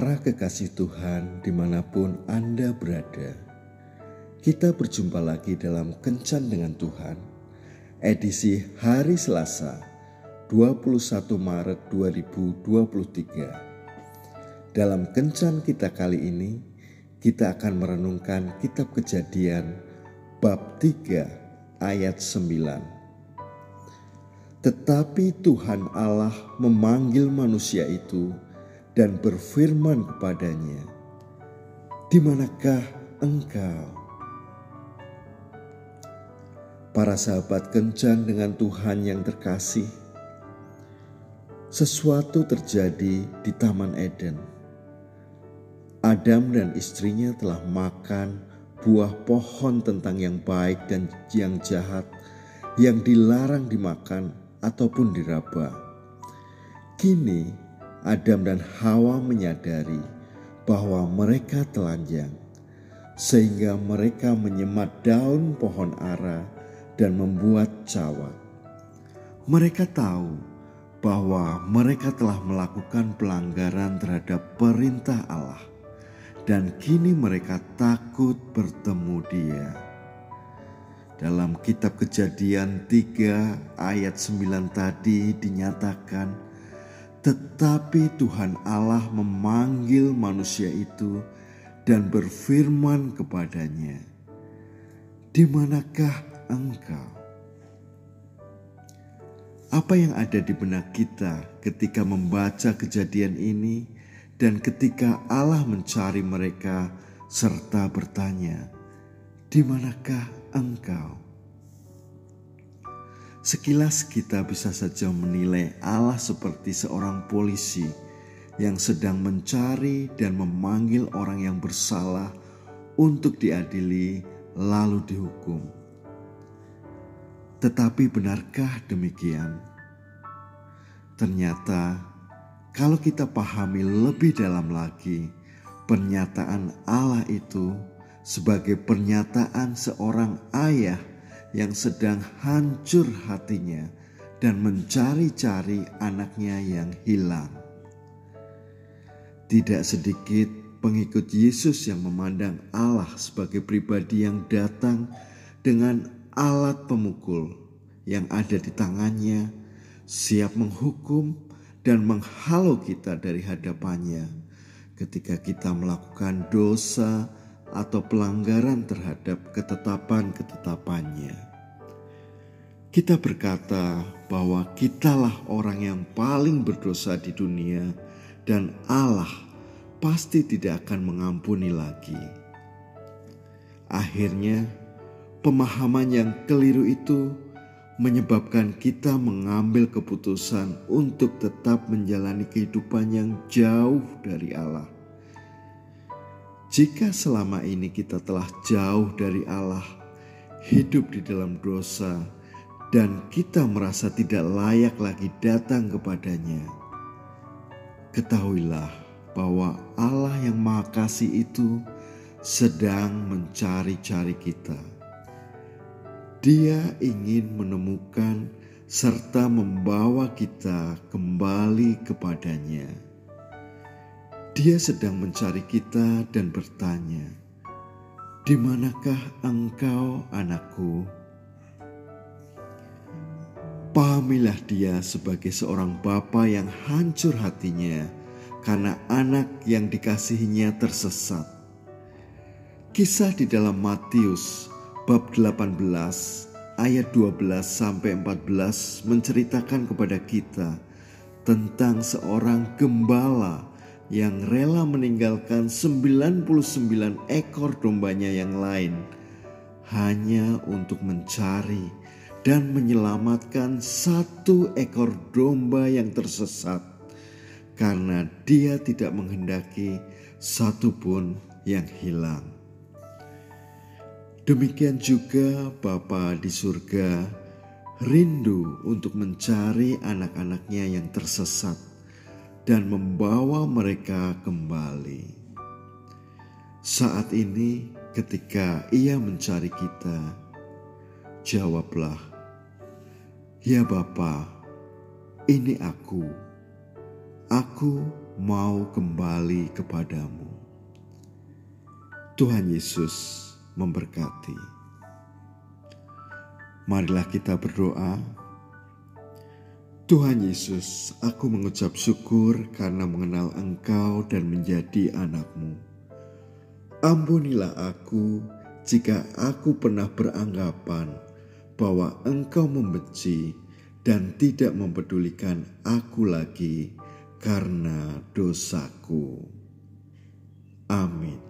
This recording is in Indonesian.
Para kekasih Tuhan di mana pun Anda berada, kita berjumpa lagi dalam Kencan dengan Tuhan, edisi hari Selasa, 21 Maret 2023. Dalam Kencan kita kali ini, kita akan merenungkan kitab kejadian bab 3 ayat 9. Tetapi Tuhan Allah memanggil manusia itu dan berfirman kepadanya, "Di manakah engkau?" Para sahabat kencan dengan Tuhan yang terkasih, sesuatu terjadi di Taman Eden. Adam dan istrinya telah makan buah pohon tentang yang baik dan yang jahat yang dilarang dimakan ataupun diraba. Kini Adam dan Hawa menyadari bahwa mereka telanjang, sehingga mereka menyemat daun pohon ara dan membuat cawat. Mereka tahu bahwa mereka telah melakukan pelanggaran terhadap perintah Allah, dan kini mereka takut bertemu Dia. Dalam kitab Kejadian 3 ayat 9 tadi dinyatakan tetapi Tuhan Allah memanggil manusia itu dan berfirman kepadanya, "Di manakah engkau?" Apa yang ada di benak kita ketika membaca kejadian ini dan ketika Allah mencari mereka serta bertanya, "Di manakah engkau?" Sekilas kita bisa saja menilai Allah seperti seorang polisi yang sedang mencari dan memanggil orang yang bersalah untuk diadili lalu dihukum. Tetapi benarkah demikian? Ternyata kalau kita pahami lebih dalam lagi, pernyataan Allah itu sebagai pernyataan seorang ayah yang sedang hancur hatinya dan mencari-cari anaknya yang hilang. Tidak sedikit pengikut Yesus yang memandang Allah sebagai pribadi yang datang dengan alat pemukul yang ada di tangannya, siap menghukum dan menghalau kita dari hadapannya ketika kita melakukan dosa atau pelanggaran terhadap ketetapan-ketetapannya. Kita berkata bahwa kitalah orang yang paling berdosa di dunia dan Allah pasti tidak akan mengampuni lagi. Akhirnya, pemahaman yang keliru itu menyebabkan kita mengambil keputusan untuk tetap menjalani kehidupan yang jauh dari Allah jika selama ini kita telah jauh dari Allah, hidup di dalam dosa, dan kita merasa tidak layak lagi datang kepadanya, ketahuilah bahwa Allah yang Maha Kasih itu sedang mencari-cari kita. Dia ingin menemukan serta membawa kita kembali kepadanya. Dia sedang mencari kita dan bertanya, "Di manakah engkau, anakku?" Pahamilah dia sebagai seorang bapa yang hancur hatinya karena anak yang dikasihinya tersesat. Kisah di dalam Matius bab 18 ayat 12 sampai 14 menceritakan kepada kita tentang seorang gembala yang rela meninggalkan 99 ekor dombanya yang lain hanya untuk mencari dan menyelamatkan satu ekor domba yang tersesat karena dia tidak menghendaki satu pun yang hilang. Demikian juga Bapa di surga rindu untuk mencari anak-anaknya yang tersesat dan membawa mereka kembali. Saat ini, ketika Ia mencari kita, jawablah, "Ya Bapa, ini aku. Aku mau kembali kepadamu. Tuhan Yesus memberkati. Marilah kita berdoa. Tuhan Yesus, aku mengucap syukur karena mengenal Engkau dan menjadi anakmu. Ampunilah aku jika aku pernah beranggapan bahwa Engkau membenci dan tidak mempedulikan aku lagi karena dosaku. Amin.